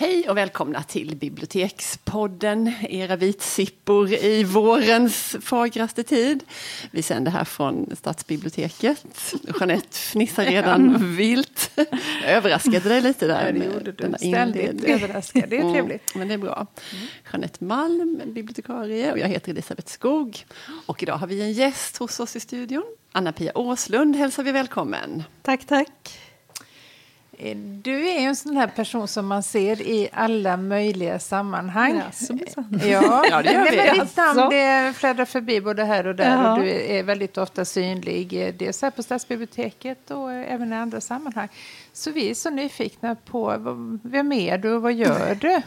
Hej och välkomna till Bibliotekspodden, era vitsippor i vårens fagraste tid. Vi sänder här från Stadsbiblioteket. Jeanette fnissar redan vilt. Jag överraskade dig lite där. Ja, det gjorde du. Ständigt överraskad. Det är trevligt. Mm, men det är bra. Jeanette Malm, bibliotekarie, och jag heter Elisabeth Skog. Och idag har vi en gäst hos oss i studion. Anna-Pia Åslund hälsar vi välkommen. Tack, tack. Eh, du är en sån här person som man ser i alla möjliga sammanhang. Ja, ja det gör vi. Men ditt namn det fläddrar förbi både här och där ja. och du är väldigt ofta synlig. Eh, dels här på Stadsbiblioteket och även i andra sammanhang. Så vi är så nyfikna på vem är du och vad gör du?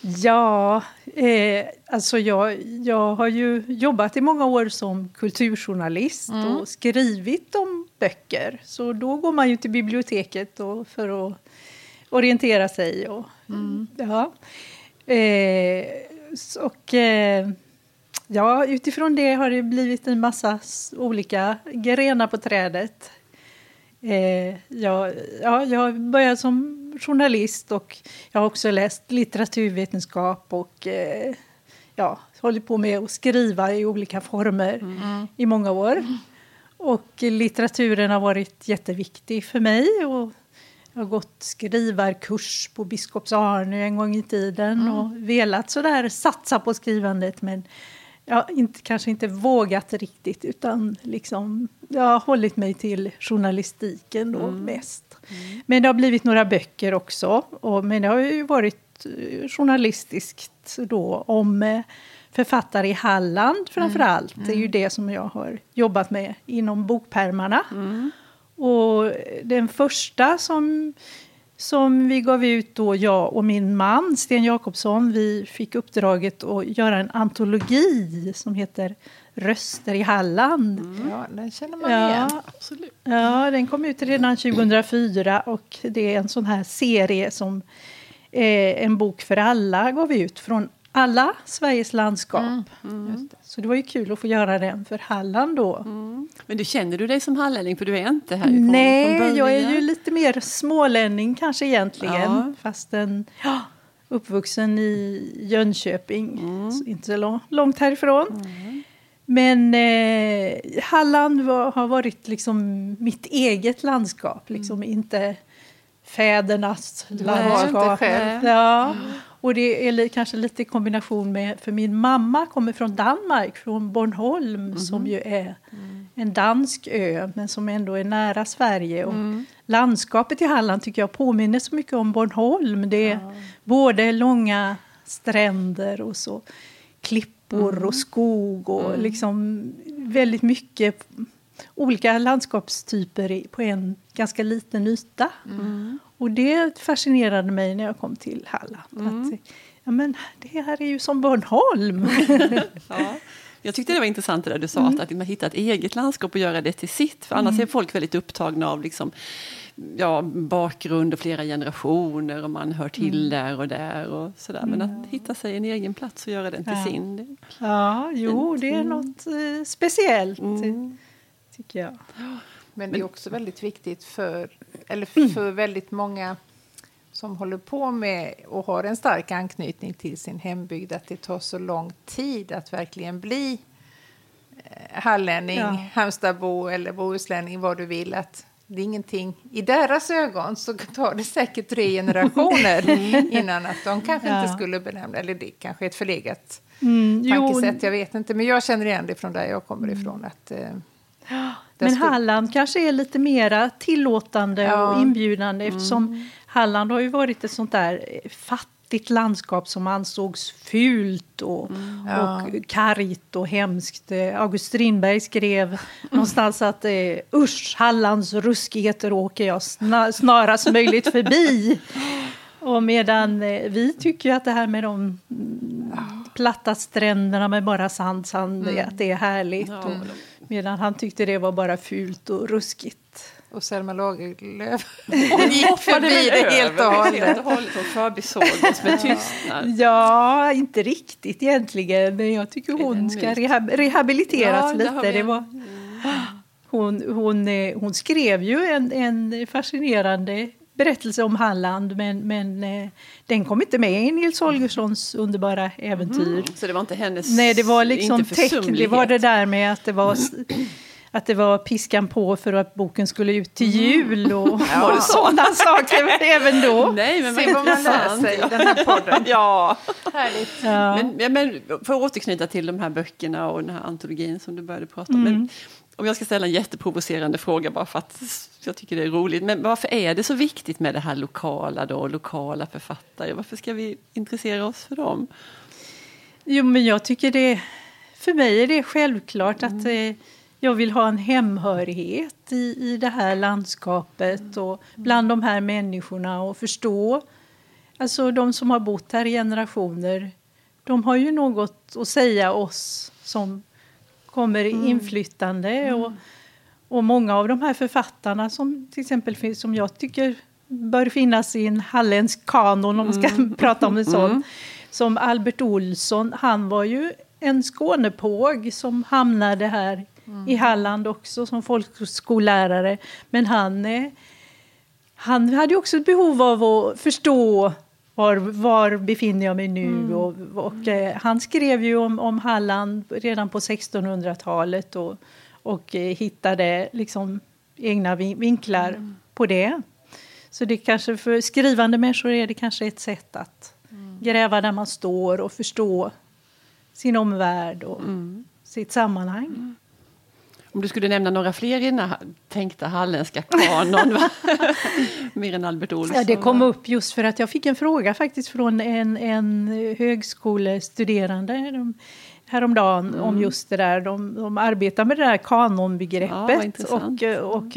ja, eh, alltså jag, jag har ju jobbat i många år som kulturjournalist mm. och skrivit om böcker. Så då går man ju till biblioteket för att orientera sig. Och, mm. ja. Eh, och, eh, ja, utifrån det har det blivit en massa olika grenar på trädet. Eh, jag, ja, jag började som journalist och jag har också läst litteraturvetenskap och eh, ja, hållit på med att skriva i olika former mm. i många år. Och litteraturen har varit jätteviktig för mig. Och jag har gått skrivarkurs på Biskops Arnö en gång i tiden mm. och velat sådär satsa på skrivandet men jag inte, kanske inte vågat riktigt utan liksom, jag har hållit mig till journalistiken då mm. mest. Mm. Men det har blivit några böcker också. Och, men det har ju varit eh, journalistiskt då om eh, författare i Halland framför mm. allt. Det är ju mm. det som jag har jobbat med inom bokpermarna. Mm. Och den första som, som vi gav ut då, jag och min man Sten Jakobsson, vi fick uppdraget att göra en antologi som heter Röster i Halland. Mm. Ja, den känner man ja, igen. Absolut. Ja, den kom ut redan 2004 och det är en sån här serie som eh, En bok för alla gav vi ut från alla Sveriges landskap. Mm. Mm. Det. Så det var ju kul att få göra den för Halland då. Mm. Men du känner du dig som hallänning för du är inte härifrån? Nej, jag är ju lite mer smålänning kanske egentligen. Ja. Fastän ja, uppvuxen i Jönköping, mm. inte så långt härifrån. Mm. Men eh, Halland var, har varit liksom mitt eget landskap, liksom mm. inte fädernas landskap. Ja. Och det är kanske lite i kombination med, för min mamma kommer från Danmark, från Bornholm mm. som ju är mm. en dansk ö men som ändå är nära Sverige. Och mm. Landskapet i Halland tycker jag påminner så mycket om Bornholm. Det är ja. både långa stränder och så klippor mm. och skog och mm. liksom väldigt mycket olika landskapstyper på en ganska liten yta. Mm. Och det fascinerade mig när jag kom till Halland. Mm. Att, ja, men det här är ju som Bornholm. ja. Jag tyckte det var intressant det där du sa, mm. att, man hittar ett eget landskap och göra det till sitt. För annars mm. är folk väldigt upptagna av liksom, ja, bakgrund och flera generationer och man hör till mm. där och där och sådär. Men att hitta sig en egen plats och göra den till ja. sin. Det, ja, jo, det är något eh, speciellt, mm. tycker jag. Men det är också väldigt viktigt för, eller för väldigt många som håller på med och har en stark anknytning till sin hembygd att det tar så lång tid att verkligen bli eh, hallänning, ja. Halmstadbo eller bohuslänning, vad du vill. Att det är ingenting. I deras ögon så tar det säkert tre generationer innan att de kanske ja. inte skulle benämna, eller det kanske är ett förlegat mm, tankesätt, jag vet inte. Men jag känner igen det från där jag kommer ifrån. att... Eh, men Halland kanske är lite mera tillåtande ja. och inbjudande mm. eftersom Halland har ju varit ett sånt där fattigt landskap som ansågs fult och, mm. ja. och kargt och hemskt. August Strindberg skrev någonstans att eh, usch, Hallands ruskigheter åker jag snarast möjligt förbi. Och medan eh, vi tycker att det här med de platta stränderna med bara sand, sand mm. att det är härligt. Ja. Och, medan han tyckte det var bara fult och ruskigt. Och Selma Lagerlöf hon gick förbi det helt och hållet. och förbisåg oss med tystnad. Ja, inte riktigt egentligen. Men jag tycker hon ska rehab rehabiliteras ja, lite. Det var, hon, hon, hon skrev ju en, en fascinerande berättelse om Halland men, men eh, den kom inte med i Nils Holgerssons underbara äventyr. Mm. Så det var inte hennes Nej, det var liksom tecken, det var det där med att det var att det var piskan på för att boken skulle ut till mm. jul och, ja. och sådana saker även då. Nej, men Se vad man lär sig i den här podden. ja. Härligt. Ja. Men, men för att återknyta till de här böckerna och den här antologin som du började prata om. Mm. Men, om jag ska ställa en jätteprovocerande fråga bara för att jag tycker det är roligt. Men varför är det så viktigt med det här lokala då, lokala författare? Varför ska vi intressera oss för dem? Jo, men jag tycker det, för mig är det självklart mm. att eh, jag vill ha en hemhörighet i, i det här landskapet och bland de här människorna och förstå. Alltså de som har bott här i generationer, de har ju något att säga oss som kommer mm. inflyttande. Mm. Och, och många av de här författarna som till exempel som jag tycker bör finnas i en halländsk kanon om man ska mm. prata om en sån. Mm. Som Albert Olsson, han var ju en Skånepåg som hamnade här mm. i Halland också som folkskollärare. Men han, eh, han hade också ett behov av att förstå var, var befinner jag mig nu? Mm. Och, och eh, han skrev ju om, om Halland redan på 1600-talet och, och eh, hittade liksom egna vinklar mm. på det. Så det kanske för skrivande människor är det kanske ett sätt att mm. gräva där man står och förstå sin omvärld och mm. sitt sammanhang. Om du skulle nämna några fler i här tänkta halländska kanon, mer än Albert Olsson? Ja, det kom upp just för att jag fick en fråga faktiskt från en, en högskolestuderande de, häromdagen mm. om just det där. De, de arbetar med det där kanonbegreppet ja, och, och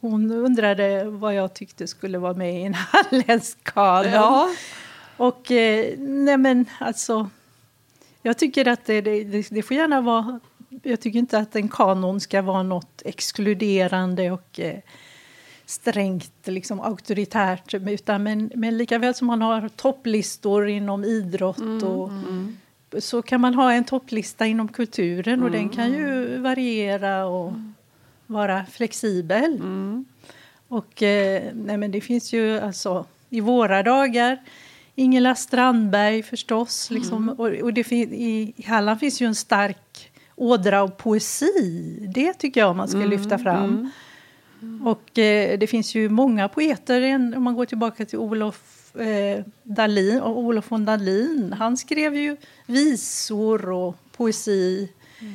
hon undrade vad jag tyckte skulle vara med i en halländsk kanon. Ja. Och eh, nej men alltså, jag tycker att det, det, det får gärna vara jag tycker inte att en kanon ska vara något exkluderande och eh, strängt liksom, auktoritärt. Utan, men, men lika väl som man har topplistor inom idrott mm, och, mm. så kan man ha en topplista inom kulturen mm, och den kan ju mm. variera och vara flexibel. Mm. Och eh, nej, men det finns ju alltså i våra dagar Ingela Strandberg förstås. Liksom, mm. och, och det i, I Halland finns ju en stark ådra av poesi. Det tycker jag man ska mm, lyfta fram. Mm. Och eh, det finns ju många poeter, om man går tillbaka till Olof eh, Dalin, Olof von Dalin. Han skrev ju visor och poesi. Mm.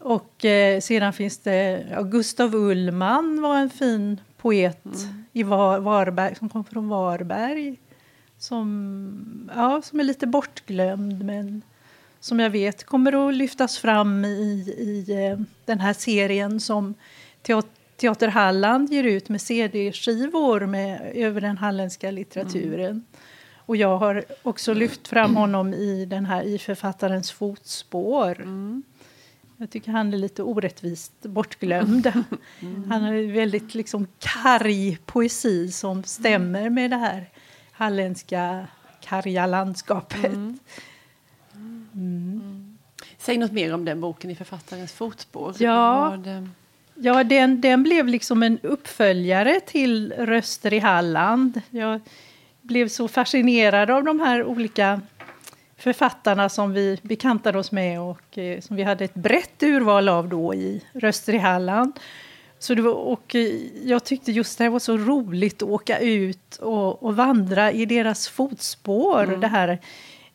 Och eh, sedan finns det ja, Gustav Ullman var en fin poet mm. i Var, Varberg, som kom från Varberg. Som, ja, som är lite bortglömd men som jag vet kommer att lyftas fram i, i eh, den här serien som Teater Halland ger ut med cd-skivor med, över den halländska litteraturen. Mm. Och jag har också lyft fram honom i den här i författarens fotspår. Mm. Jag tycker han är lite orättvist bortglömd. Mm. Han har väldigt liksom karg poesi som stämmer med det här halländska karga landskapet. Mm. Säg något mer om den boken i författarens fotspår. Ja, ja den, den blev liksom en uppföljare till Röster i Halland. Jag blev så fascinerad av de här olika författarna som vi bekantade oss med och eh, som vi hade ett brett urval av då i Röster i Halland. Så det var, och eh, jag tyckte just det var så roligt att åka ut och, och vandra i deras fotspår. Mm. Det här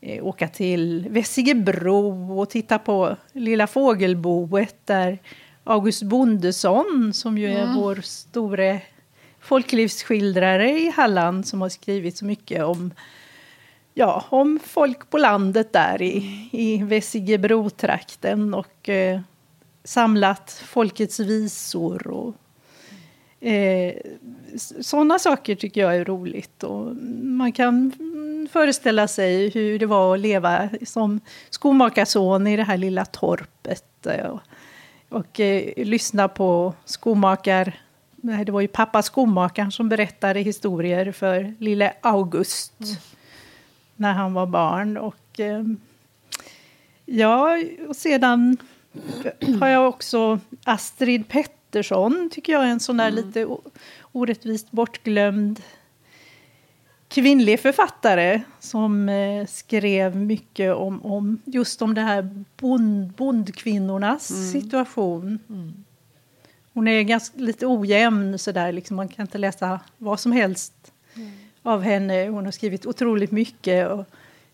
eh, åka till Vessigebro och titta på Lilla Fågelboet där August Bondesson, som ju är mm. vår store folklivsskildrare i Halland som har skrivit så mycket om, ja, om folk på landet där i, i Vessigebro-trakten och eh, samlat folkets visor och eh, sådana saker tycker jag är roligt. Och man kan föreställa sig hur det var att leva som skomakarson i det här lilla torpet. Och, eh, och eh, lyssna på skomakar... Nej, det var ju pappa skomakaren som berättade historier för lille August mm. när han var barn. Och, eh, ja, och sedan har jag också Astrid Pett Pettersson tycker jag är en sån där lite o- orättvist bortglömd kvinnlig författare som eh, skrev mycket om, om just om det här bond, bondkvinnornas situation. Hon är ganska, lite ojämn, så där, liksom, man kan inte läsa vad som helst av henne. Hon har skrivit otroligt mycket och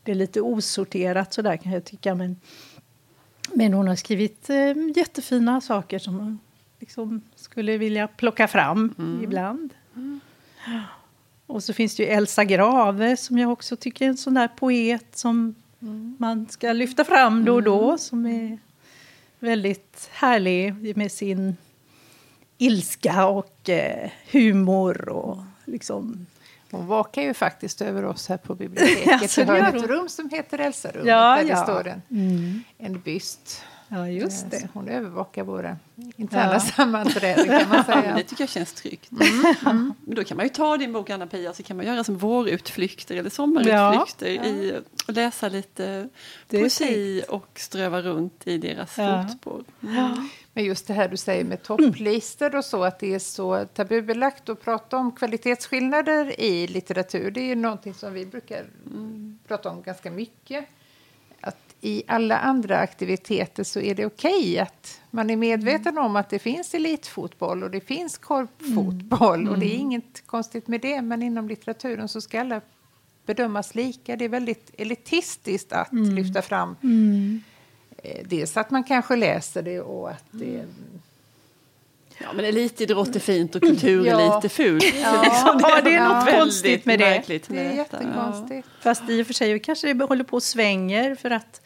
det är lite osorterat så där kan jag tycka. Men, men hon har skrivit eh, jättefina saker som man liksom skulle vilja plocka fram ibland. Och så finns det ju Elsa Grave som jag också tycker är en sån där poet som man ska lyfta fram då och då. Som är väldigt härlig med sin ilska och eh, humor och liksom... Hon vakar ju faktiskt över oss här på biblioteket. Alltså, Vi det har ett rum som heter Elsa-rummet Ja, där det ja. står en, Mm. en byst. Ja, just Eh, det. så Hon övervakar våra interna Ja. sammanträden kan man Ja, säga. det tycker jag känns tryggt. Men då kan man ju ta din bok Anna-Pia så kan man göra som vårutflykter eller sommarutflykter i, och läsa lite Det poesi och ströva runt i deras Ja. fotspår. Men just det här du säger med topplistor och så, att det är så tabubelagt att prata om kvalitetsskillnader i litteratur. Det är ju någonting som vi brukar prata om ganska mycket. I alla andra aktiviteter så är det okej att man är medveten om att det finns elitfotboll och det finns korpfotboll. Och det är inget konstigt med det. Men inom litteraturen så ska alla bedömas lika. Det är väldigt elitistiskt att lyfta fram eh, dels att man kanske läser det och att det... Ja, men elitidrott är fint och kultur Ja. är lite fult. Ja, det är något väldigt konstigt med det. märkligt Det med är detta. jättekonstigt. Fast i och för sig kanske det håller på att svänger för att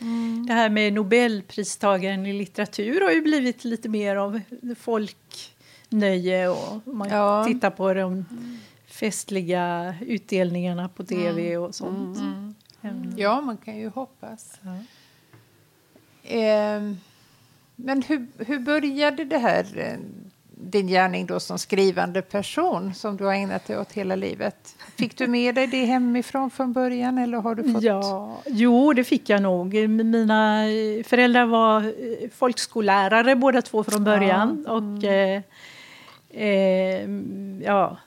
det här med Nobelpristagaren i litteratur har ju blivit lite mer av folknöje och man Ja. tittar på de festliga utdelningarna på tv och sånt. Mm. Ja, man kan ju hoppas. Ja. Ehm, men hur, hur började det här, eh, din gärning då som skrivande person som du har ägnat dig åt hela livet? Fick du med dig det hemifrån från början eller har du fått... Ja, jo, det fick jag nog. Mina eh, föräldrar var eh, folkskollärare båda två från början. Och, eh, eh, ja,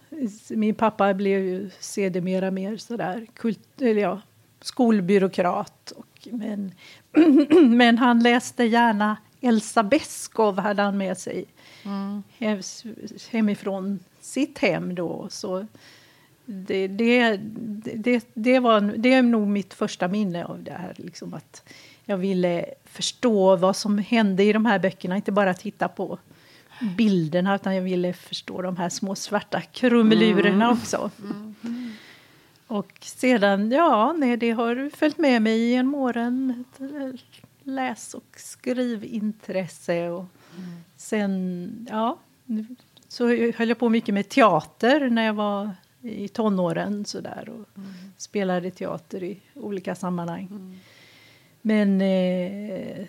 min pappa blev ju sedermera mer sådär kult, eller ja, skolbyråkrat. Och, men, men han läste gärna Elsa Beskow hade han med sig hem, hemifrån sitt hem då. Så det, det, det, det, var, det är nog mitt första minne av det här. Liksom att jag ville förstå vad som hände i de här böckerna, inte bara titta på bilderna utan jag ville förstå de här små svarta krumelurerna också. Och sedan, ja, nej, det har följt med mig genom åren. Läs och skrivintresse. Och sen, ja, så höll jag på mycket med teater när jag var i tonåren så där, och spelade teater i olika sammanhang. Men eh,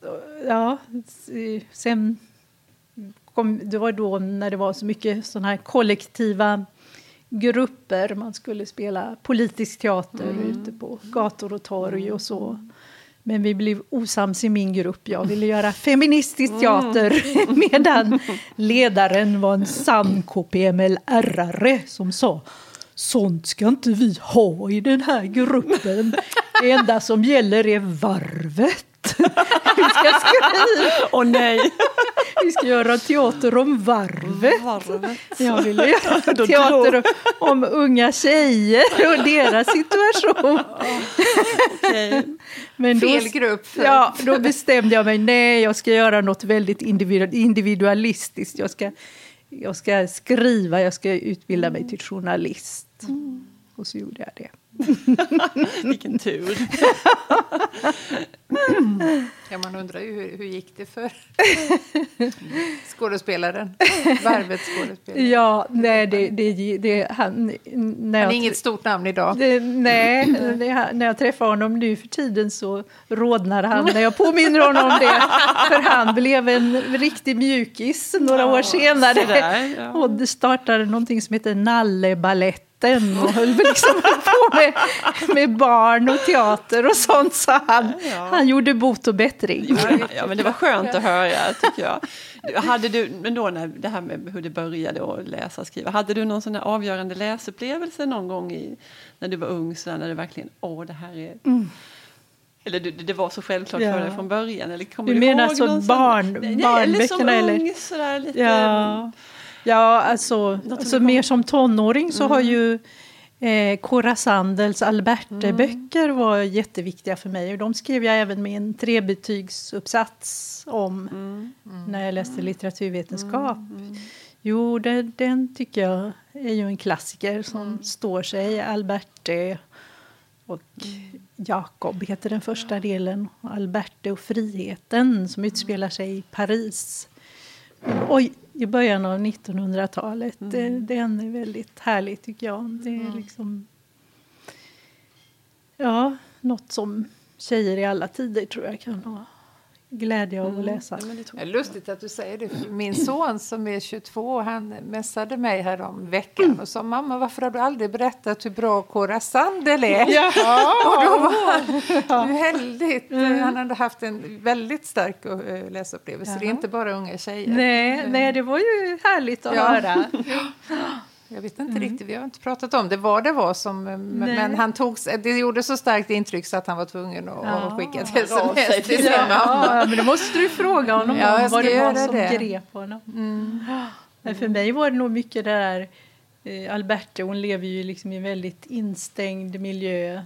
så, ja, sen kom, det var då när det var så mycket sådana här kollektiva grupper. Man skulle spela politisk teater ute på gator och torg och så. Men vi blev osams i min grupp. Jag ville göra feministisk teater medan ledaren var en sann KPML-ärare som sa Sånt ska inte vi ha i den här gruppen. Det enda som gäller är varvet. Vi ska skriva Åh nej! vi ska göra teater om varvet. Varvet. Jag ville göra teater om unga tjejer och deras situation. Men då, Fel grupp. Ja, då bestämde jag mig, nej, jag ska göra något väldigt individu- individualistiskt. Jag ska, jag ska skriva, jag ska utbilda mig till journalist. Och så gjorde jag det. Vilken tur. Ja, man undrar ju hur, hur gick det för skådespelaren? Varvets skådespelare. Ja, nej, det, det, det, han, när Han är inget stort namn idag. Det, nej, när jag träffar honom nu för tiden så rodnar han när jag påminner honom om det. För han blev en riktig mjukis några år senare. sådär, ja. Och startade någonting som heter Nallebaletten och höll liksom på med, med barn och teater och sånt. Så han, han gjorde bot och bättring. Ja, ja, men det var skönt att höra, tycker jag. Hade du, men då när det här med hur det började att läsa och skriva, hade du någon sån här avgörande läsupplevelse någon gång i, när du var ung, så när du verkligen, åh det här är... Mm. Eller det, det, var så självklart ja. för dig från början? Eller kommer du, du menar så barn, barnböckerna? Eller som eller? ung, sådär lite... Ja, ja alltså, alltså mer som tonåring så mm. har ju Eh, Cora Sandels Alberte-böcker mm. var jätteviktiga för mig. Och de skrev jag även min trebetygsuppsats om mm. Mm. när jag läste litteraturvetenskap. Mm. Mm. Jo, det, den tycker jag är ju en klassiker som mm. står sig. Alberte och Jakob heter den första delen. Alberte och friheten som utspelar sig i Paris. Oj, i början av 1900-talet. Mm. Den är väldigt härlig, tycker jag. Det är liksom... Ja, nåt som tjejer i alla tider tror jag kan ha glädje av att mm. läsa. Mm. det är lustigt att du säger det. Min son som är 22 han mässade mig här om veckan och sa mamma varför har du aldrig berättat hur bra Cora Sandel är? Ja. och då var han väldigt, mm. han hade haft en väldigt stark uh, läsupplevelse. Ja. Det är inte bara unga tjejer. Nej, mm. nej det var ju härligt att ja. höra. Jag vet inte mm. riktigt, vi har inte pratat om det vad det var som, men han tog, det gjorde så starkt intryck så att han var tvungen att, ja, skicka ett sms till sin mamma. Ja, men då måste du fråga honom ja, om vad det var som det. grep honom. Mm. Men för mig var det nog mycket det där, eh, Alberta hon lever ju liksom i en väldigt instängd miljö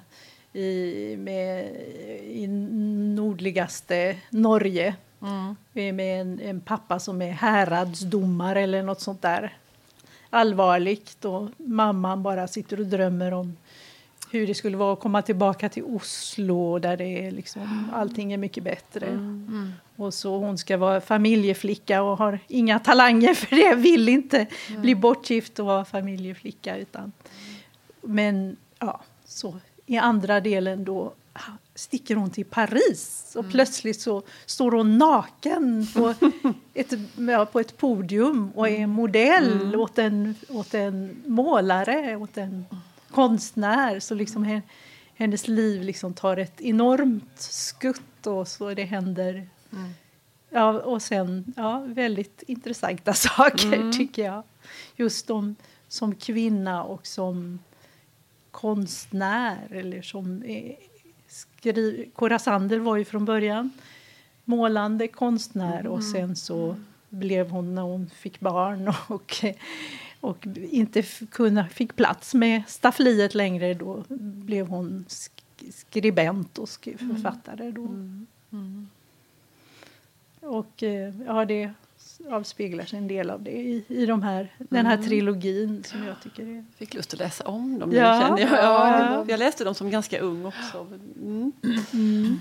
i, med, i nordligaste Norge. Mm. Med en, en pappa som är häradsdomare eller något sånt där allvarligt och mamman bara sitter och drömmer om hur det skulle vara att komma tillbaka till Oslo där det är liksom, allting är mycket bättre. Mm. Mm. Och så hon ska vara familjeflicka och har inga talanger för det, vill inte mm. bli bortgift och vara familjeflicka. Utan, men ja, så i andra delen då sticker hon till Paris och mm. plötsligt så står hon naken på ett, ja, på ett podium och är modell mm. åt, en, åt en målare, åt en konstnär. Så liksom hennes liv liksom tar ett enormt skutt och så det händer mm. Ja, och sen ja, väldigt intressanta saker, mm. tycker jag. Just de, som kvinna och som konstnär eller som skri... Cora Sander var ju från början målande konstnär och sen så blev hon när hon fick barn och, och inte kunna, fick plats med staffliet längre då blev hon skribent och författare. Då. Mm. Mm. Och eh, ja, det avspeglar sig en del av det i, i de här, mm. den här mm. trilogin som jag tycker är... Fick lust att läsa om dem. Ja, känner jag. Ja, jag läste dem som ganska ung också. Mm. Mm.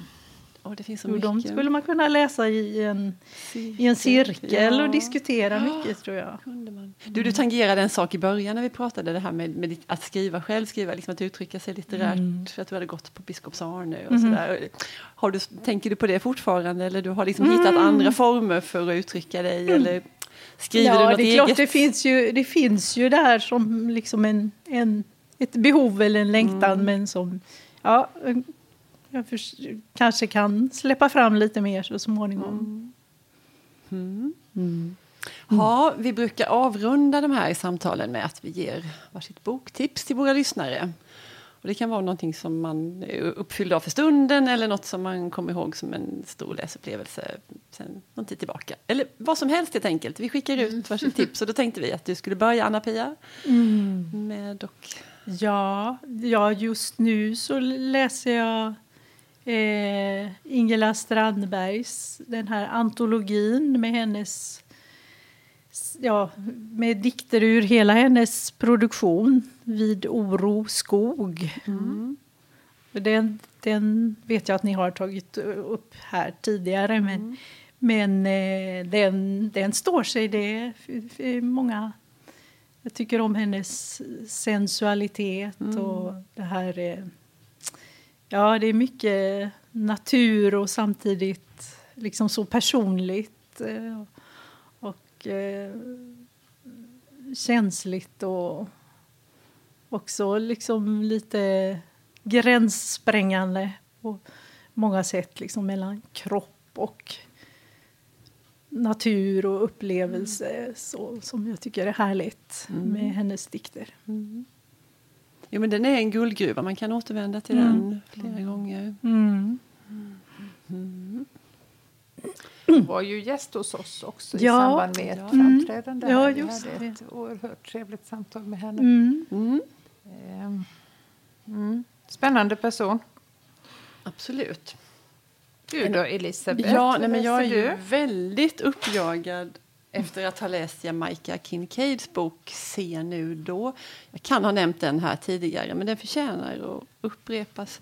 Oh, det finns så jo, mycket. De skulle man kunna läsa i en cirkel, i en cirkel ja. och diskutera mycket tror jag. Du, du tangerade en sak i början när vi pratade det här med, med att skriva själv, skriva, liksom att uttrycka sig litterärt. Mm. För att du hade gått på Biskops Arne och mm. sådär. Har du, tänker du på det fortfarande eller du har liksom mm. hittat andra former för att uttrycka dig? Mm. Eller skriver ja, du något det är eget? klart det finns ju, det finns ju där som liksom en, en, ett behov eller en längtan mm. men som ja, jag kanske kan släppa fram lite mer så småningom. Mm. Mm. Ja, vi brukar avrunda de här samtalen med att vi ger varsitt boktips till våra lyssnare. Och det kan vara någonting som man är uppfylld av för stunden eller något som man kommer ihåg som en stor läsupplevelse sen någon tid tillbaka. Eller vad som helst helt enkelt. Vi skickar ut mm. varsitt tips och då tänkte vi att du skulle börja Anna-Pia. Mm. Med. Ja, ja, just nu så läser jag eh, Ingela Strandbergs den här antologin med hennes ja, med dikter ur hela hennes produktion, Vid oro skog. Mm. Den, den vet jag att ni har tagit upp här tidigare, men, mm. men eh, den, den står sig. Det är många... Jag tycker om hennes sensualitet mm. och det här... Eh, Ja, det är mycket natur och samtidigt liksom så personligt eh, och eh, känsligt och också liksom lite gränssprängande på många sätt liksom mellan kropp och natur och upplevelse så, som jag tycker är härligt Mm. med hennes dikter. Jo, men den är en guldgruva, man kan återvända till Mm. den flera gånger. Mm. Hon var ju gäst hos oss också i Ja. samband med ett Ja. framträdande. Ja, här. Vi hade det. ett oerhört trevligt samtal med henne. Mm. Mm. Ehm, Mm. Spännande person. Absolut. Du då, Elisabeth? Ja, nej, men jag är ju väldigt uppjagad efter att ha läst Jamaica Kincaids bok Se nu då. Jag kan ha nämnt den här tidigare, men den förtjänar att upprepas.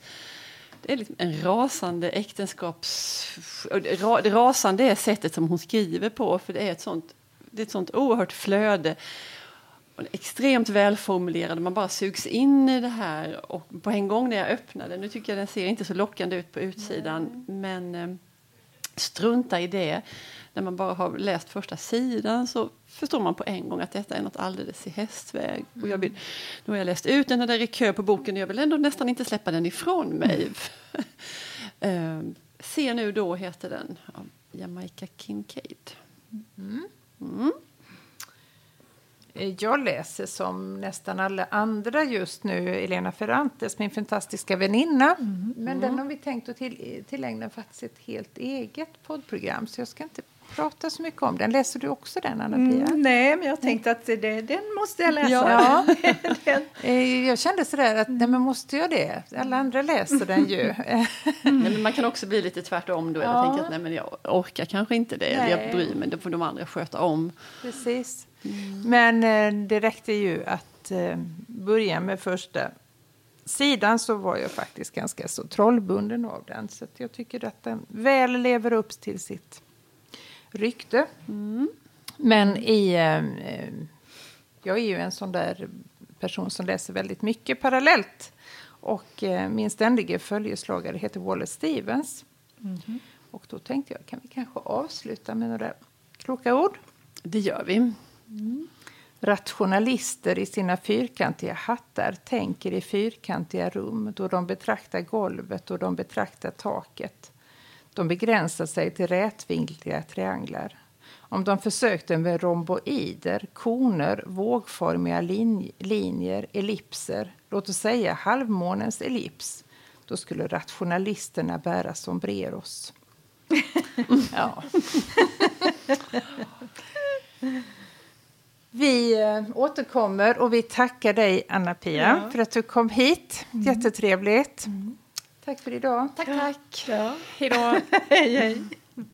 Det är liksom en rasande äktenskaps... det ra- Det rasande är sättet som hon skriver på, för det är ett sånt, det är ett sånt oerhört flöde. Och extremt välformulerad, man bara sugs in i det här. Och på en gång när jag öppnade, nu tycker jag den ser inte så lockande ut på utsidan, men eh, strunta i det. När man bara har läst första sidan så förstår man på en gång att detta är något alldeles i hästväg. Och jag vill, nu har jag läst ut den det är kö på boken och jag vill ändå nästan inte släppa den ifrån mig. eh, Se nu då heter den av Jamaica Kincaid. Mm. Eh, Jag läser som nästan alla andra just nu Elena Ferrantes, min fantastiska väninna. Men den har vi tänkt att till, tillägna faktiskt ett helt eget poddprogram så jag ska inte prata så mycket om den. Läser du också den, Anna-Pia? Mm, nej, men jag tänkte att det, den måste jag läsa. Ja. Eh, Jag kände sådär att nej, men måste jag det? Alla andra läser den ju. Nej, men man kan också bli lite tvärtom då. Ja. tänka att nej, men jag orkar kanske inte det. Eller Nej. jag bryr mig, det får de andra sköta om. Precis. Men eh, det räckte ju att eh, börja med första sidan så var jag faktiskt ganska så trollbunden av den. Så jag tycker att den väl lever upp till sitt rykte. Men i... Eh, jag är ju en sån där person som läser väldigt mycket parallellt. Och min ständige följeslagare heter Wallace Stevens. Och då tänkte jag, kan vi kanske avsluta med några kloka ord? Det gör vi. Rationalister i sina fyrkantiga hattar tänker i fyrkantiga rum då de betraktar golvet och de betraktar taket. De begränsar sig till rätvinkliga trianglar. Om de försökte med romboider, koner, vågformiga lin- linjer, ellipser, låt oss säga halvmånens ellips, då skulle rationalisterna bära sombreros. ja. Vi eh, återkommer och vi tackar dig, Anna-Pia, för att du kom hit. Jättetrevligt. Tack för idag. Tack, tack. Ja. Hej då. Hej, hej.